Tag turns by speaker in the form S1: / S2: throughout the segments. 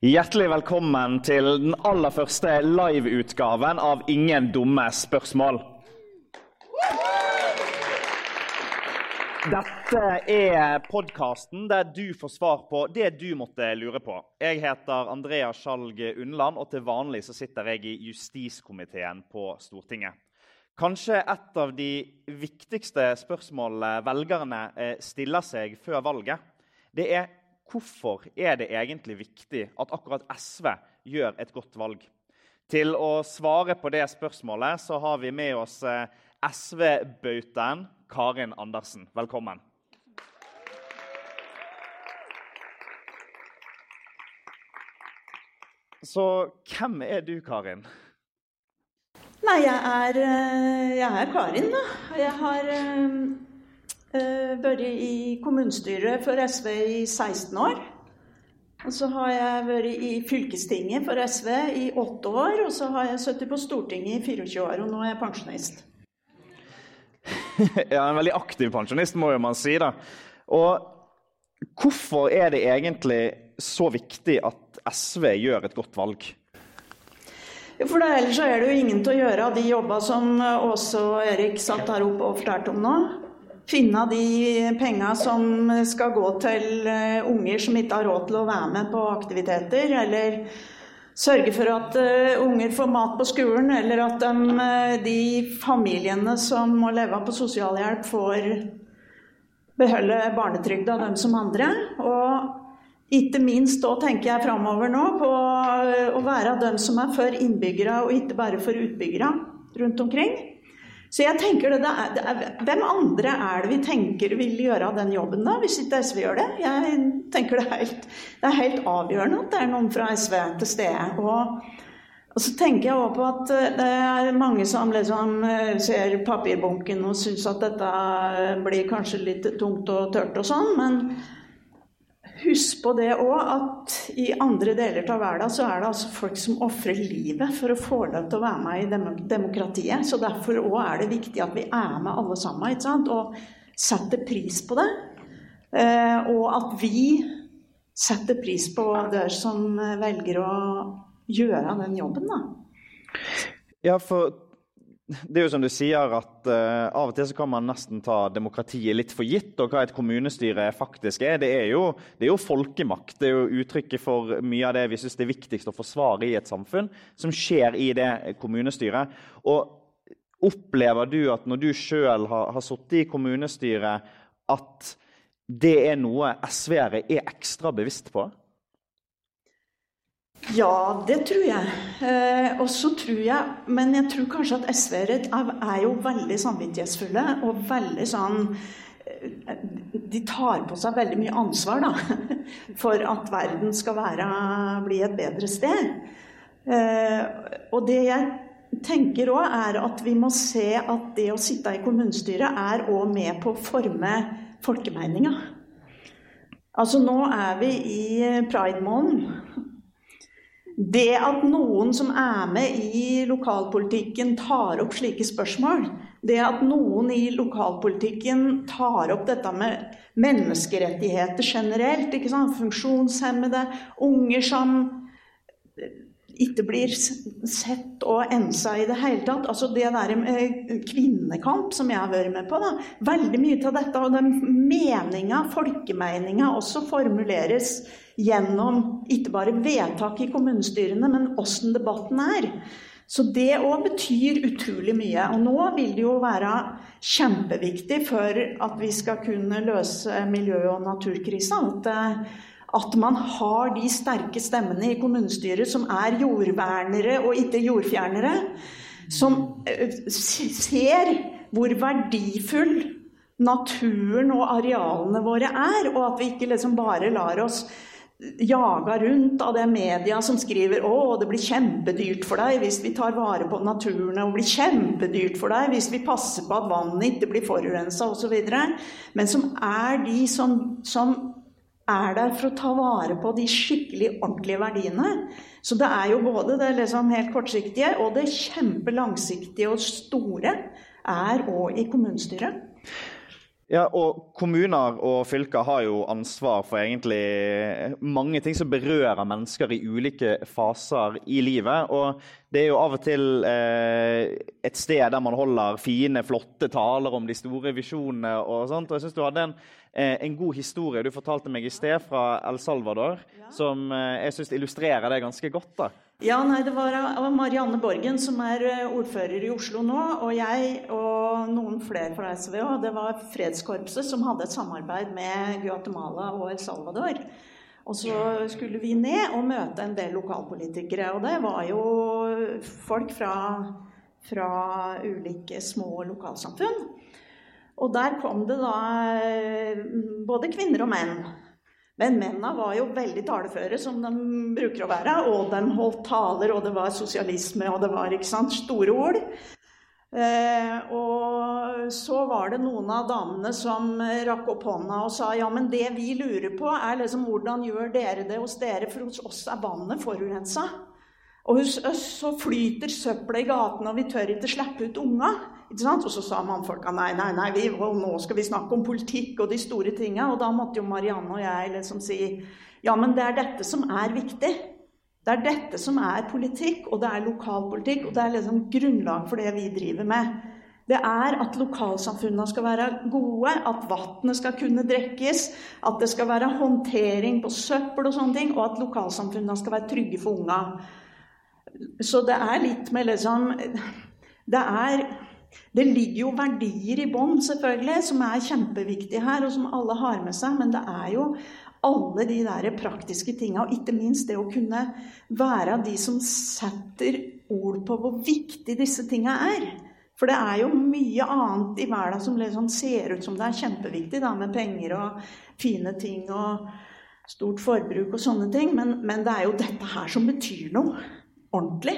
S1: Hjertelig velkommen til den aller første liveutgaven av Ingen dumme spørsmål. Dette er podkasten der du får svar på det du måtte lure på. Jeg heter Andrea Skjalg Undland, og til vanlig så sitter jeg i justiskomiteen på Stortinget. Kanskje et av de viktigste spørsmålene velgerne eh, stiller seg før valget, det er hvorfor er det egentlig viktig at akkurat SV gjør et godt valg? Til å svare på det spørsmålet så har vi med oss eh, SV-bautaen Karin Andersen. Velkommen. Så hvem er du, Karin?
S2: Nei, jeg er, eh, jeg er Karin, da. Jeg har uh, vært i kommunestyret for SV i 16 år. Og så har jeg vært i fylkestinget for SV i 8 år. Og så har jeg sittet på Stortinget i 24 år, og nå er jeg pensjonist.
S1: ja, en veldig aktiv pensjonist, må jo man si. da. Og hvorfor er det egentlig så viktig at SV gjør et godt valg?
S2: For det, Ellers er det jo ingen til å gjøre av de jobba som Åse og Erik satt her oppe og fortalte om nå. Finne de penga som skal gå til eh, unger som ikke har råd til å være med på aktiviteter. Eller sørge for at uh, unger får mat på skolen, eller at de, uh, de familiene som må leve på sosialhjelp, får beholde barnetrygda, dem som andre. Og ikke minst da tenker jeg framover nå på å være dem som er for innbyggere, og ikke bare for utbyggere rundt omkring. Så jeg tenker det, det, er, det er, Hvem andre er det vi tenker vil gjøre den jobben, da, hvis ikke SV gjør det? Jeg tenker det er helt, det er helt avgjørende at det er noen fra SV til stede. Og, og så tenker jeg også på at eh, det er mange som liksom eh, ser papirbunken og syns at dette blir kanskje litt tungt og tørt og sånn, men Husk på det òg at i andre deler av verden så er det altså folk som ofrer livet for å få lov til å være med i demokratiet. Så derfor òg er det viktig at vi er med alle sammen ikke sant? og setter pris på det. Eh, og at vi setter pris på dere som velger å gjøre den jobben, da.
S1: Ja, for det er jo som du sier at uh, Av og til så kan man nesten ta demokratiet litt for gitt. Og hva et kommunestyre faktisk er. Det er jo, det er jo folkemakt. Det er jo uttrykket for mye av det vi syns er viktigst å forsvare i et samfunn, som skjer i det kommunestyret. Og Opplever du at når du sjøl har, har sittet i kommunestyret, at det er noe SV-ere er ekstra bevisst på?
S2: Ja, det tror jeg. Eh, og så tror jeg Men jeg tror kanskje at SV-ere er jo veldig samvittighetsfulle og veldig sånn eh, De tar på seg veldig mye ansvar da, for at verden skal være, bli et bedre sted. Eh, og det jeg tenker òg, er at vi må se at det å sitte i kommunestyret er òg med på å forme folkemeninga. Altså nå er vi i pride-måneden. Det at noen som er med i lokalpolitikken, tar opp slike spørsmål, det at noen i lokalpolitikken tar opp dette med menneskerettigheter generelt, funksjonshemmede, unger som ikke blir sett og ensa i det hele tatt. Altså det der med kvinnekamp som jeg har vært med på. Da. Veldig mye av dette. Og den meninga, folkemeninga, også formuleres gjennom ikke bare vedtak i kommunestyrene, men åssen debatten er. Så det òg betyr utrolig mye. Og nå vil det jo være kjempeviktig for at vi skal kunne løse miljø- og naturkrisa. At at man har de sterke stemmene i kommunestyret som er jordvernere og ikke jordfjernere. Som eh, ser hvor verdifull naturen og arealene våre er, og at vi ikke liksom bare lar oss jaga rundt av det media som skriver å, det blir kjempedyrt for deg hvis vi tar vare på naturen, og det blir kjempedyrt for deg hvis vi passer på at vannet ikke blir forurensa osv. Men som er de som, som er der for å ta vare på de skikkelig ordentlige verdiene. Så det er jo både det liksom helt kortsiktige og det kjempelangsiktige og store er òg i kommunestyret.
S1: Ja, og Kommuner og fylker har jo ansvar for egentlig mange ting som berører mennesker i ulike faser i livet. Og det er jo av og til eh, et sted der man holder fine, flotte taler om de store visjonene. og sånt. Og jeg synes du hadde en, eh, en, god historie du fortalte meg i sted fra El Salvador, som eh, jeg synes illustrerer det ganske godt. da.
S2: Ja, nei, Det var Marianne Borgen, som er eh, ordfører i Oslo nå, og jeg og noen flere fra SV òg. Det var Fredskorpset som hadde et samarbeid med Guatemala og El Salvador. Og så skulle vi ned og møte en del lokalpolitikere. Og det var jo folk fra, fra ulike små lokalsamfunn. Og der kom det da eh, både kvinner og menn. Men mennene var jo veldig taleføre, som de bruker å være. Og de holdt taler, og det var sosialisme, og det var ikke sant, store ord. Eh, og så var det noen av damene som rakk opp hånda og sa ja, men det vi lurer på, er liksom hvordan gjør dere det hos dere, for hos oss er vannet forurensa. Og hos oss så flyter søppelet i gatene, og vi tør ikke slippe ut unga. Og så sa mannfolka nei, nei, nei, vi, nå skal vi snakke om politikk og de store tinga. Og da måtte jo Marianne og jeg liksom si ja, men det er dette som er viktig. Det er dette som er politikk, og det er lokalpolitikk, og det er liksom grunnlag for det vi driver med. Det er at lokalsamfunnene skal være gode, at vannet skal kunne drikkes, at det skal være håndtering på søppel og sånne ting, og at lokalsamfunnene skal være trygge for unga. Så det er litt med liksom Det er det ligger jo verdier i bånn, selvfølgelig, som er kjempeviktige her, og som alle har med seg. Men det er jo alle de der praktiske tinga, og ikke minst det å kunne være de som setter ord på hvor viktig disse tinga er. For det er jo mye annet i verden som liksom ser ut som det er kjempeviktig, da, med penger og fine ting og stort forbruk og sånne ting. Men, men det er jo dette her som betyr noe ordentlig.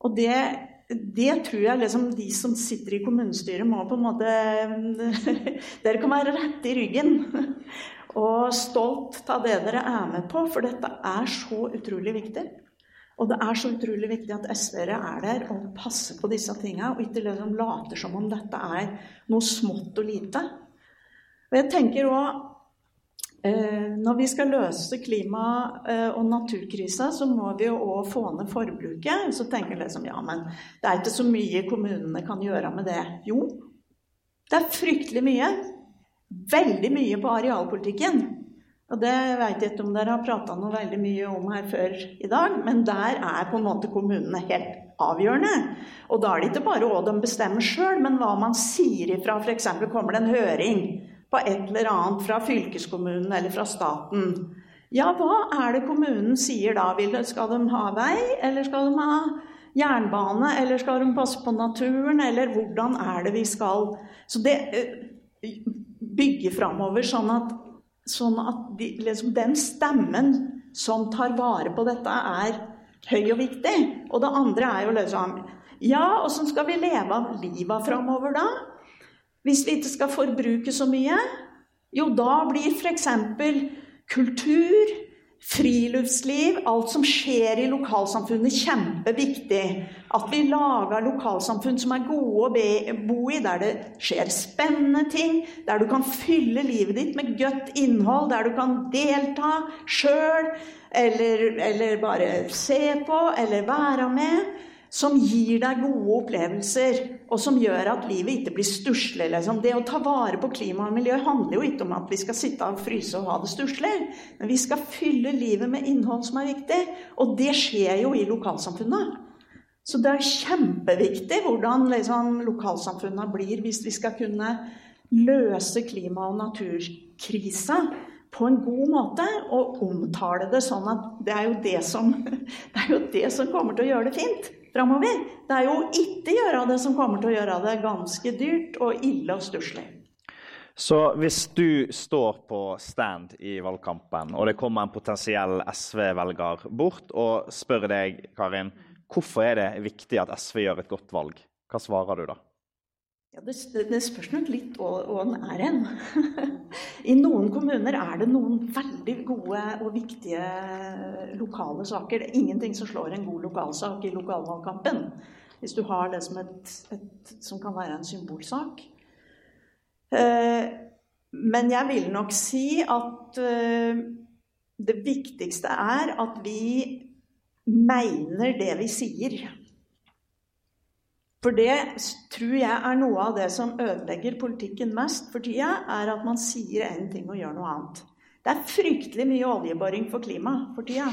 S2: Og det, det tror jeg liksom de som sitter i kommunestyret, må på en måte Dere kan være rette i ryggen og stolt av det dere er med på, for dette er så utrolig viktig. Og det er så utrolig viktig at SV-ere er der og passer på disse tinga, og ikke liksom later som om dette er noe smått og lite. Og jeg tenker også, når vi skal løse klima- eh, og naturkrisa, så må vi jo òg få ned forbruket. Så tenker jeg liksom ja, men det er ikke så mye kommunene kan gjøre med det. Jo, det er fryktelig mye. Veldig mye på arealpolitikken. Og det vet jeg ikke om dere har prata noe veldig mye om her før i dag, men der er på en måte kommunene helt avgjørende. Og da er det ikke bare hva de bestemmer sjøl, men hva man sier ifra. F.eks. kommer det en høring på et eller annet fra fylkeskommunen eller fra staten. Ja, hva er det kommunen sier da? Skal de ha vei, eller skal de ha jernbane, eller skal de passe på naturen, eller hvordan er det vi skal Så det eh, bygger framover sånn at, sånn at de, liksom den stemmen som tar vare på dette, er høy og viktig. Og det andre er jo liksom Ja, åssen skal vi leve av livet framover da? Hvis vi ikke skal forbruke så mye, jo da blir f.eks. kultur, friluftsliv, alt som skjer i lokalsamfunnet, kjempeviktig. At vi lager lokalsamfunn som er gode å bo i, der det skjer spennende ting. Der du kan fylle livet ditt med godt innhold, der du kan delta sjøl, eller, eller bare se på, eller være med som gir deg gode opplevelser, og som gjør at livet ikke blir stusslig. Liksom. Det å ta vare på klima og miljø handler jo ikke om at vi skal sitte og fryse og ha det stusslig. Men vi skal fylle livet med innhold som er viktig, og det skjer jo i lokalsamfunnet. Så det er kjempeviktig hvordan liksom, lokalsamfunnet blir hvis vi skal kunne løse klima- og naturkrisa på en god måte og omtale det sånn at det er jo det som, det jo det som kommer til å gjøre det fint framover. Det er jo ikke gjøre det som kommer til å gjøre det ganske dyrt og ille og stusslig.
S1: Så hvis du står på stand i valgkampen, og det kommer en potensiell SV-velger bort og spør deg, Karin, hvorfor er det viktig at SV gjør et godt valg, hva svarer du da?
S2: Ja, det, det, spørs nok litt hva den er hen. I noen kommuner er det noen veldig gode og viktige lokale saker. Det er ingenting som slår en god lokalsak i lokalvalgkampen. Hvis du har det som, et, et, som kan være en symbolsak. Eh, men jeg vil nok si at eh, det viktigste er at vi mener det vi sier. For det tror jeg er noe av det som ødelegger politikken mest for tida, er at man sier én ting og gjør noe annet. Det er fryktelig mye oljeboring for klima for tida.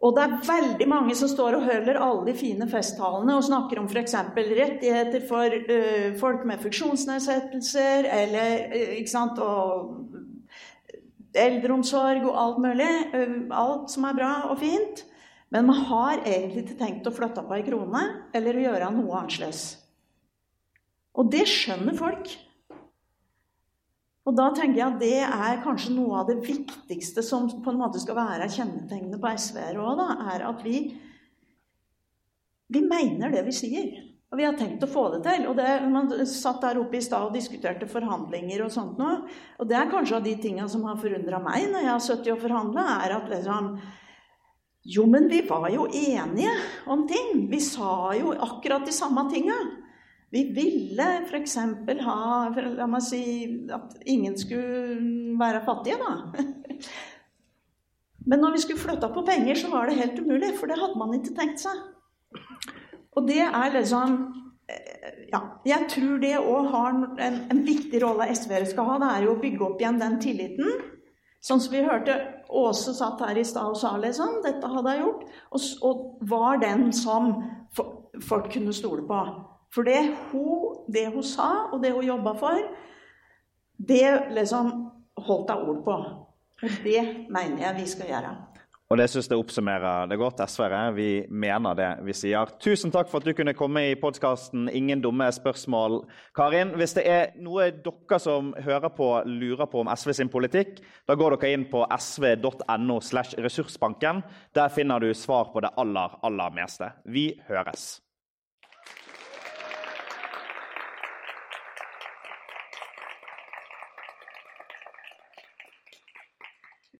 S2: Og det er veldig mange som står og høler alle de fine festtalene og snakker om f.eks. rettigheter for uh, folk med funksjonsnedsettelser eller uh, ikke sant, og eldreomsorg og alt mulig. Uh, alt som er bra og fint. Men man har egentlig ikke tenkt å flytte på ei krone eller å gjøre noe annerledes. Og det skjønner folk. Og da tenker jeg at det er kanskje noe av det viktigste som på en måte skal være kjennetegnet på SV-ere òg, er at vi, vi mener det vi sier. Og vi har tenkt å få det til. Og det, Man satt der oppe i stad og diskuterte forhandlinger og sånt noe. Og det er kanskje av de tinga som har forundra meg når jeg har sittet og forhandla, er at liksom jo, men vi var jo enige om ting. Vi sa jo akkurat de samme tinga. Vi ville f.eks. ha La meg si at ingen skulle være fattige, da. Men når vi skulle flytte på penger, så var det helt umulig, for det hadde man ikke tenkt seg. Og det er liksom eh, Ja, jeg tror det òg har en, en viktig rolle SV-ere skal ha. Det er jo å bygge opp igjen den tilliten Sånn som vi hørte Åse satt her i stad og sa liksom, dette hadde jeg gjort. Og, og var den som folk kunne stole på. For det hun, det hun sa, og det hun jobba for, det liksom holdt hun ord på. Og det mener jeg vi skal gjøre.
S1: Og det synes jeg oppsummerer det godt. SV-ere, vi mener det vi sier. Tusen takk for at du kunne komme i podkasten 'Ingen dumme spørsmål'. Karin, hvis det er noe dere som hører på, lurer på om SV sin politikk, da går dere inn på sv.no slash ressursbanken. Der finner du svar på det aller, aller meste. Vi høres.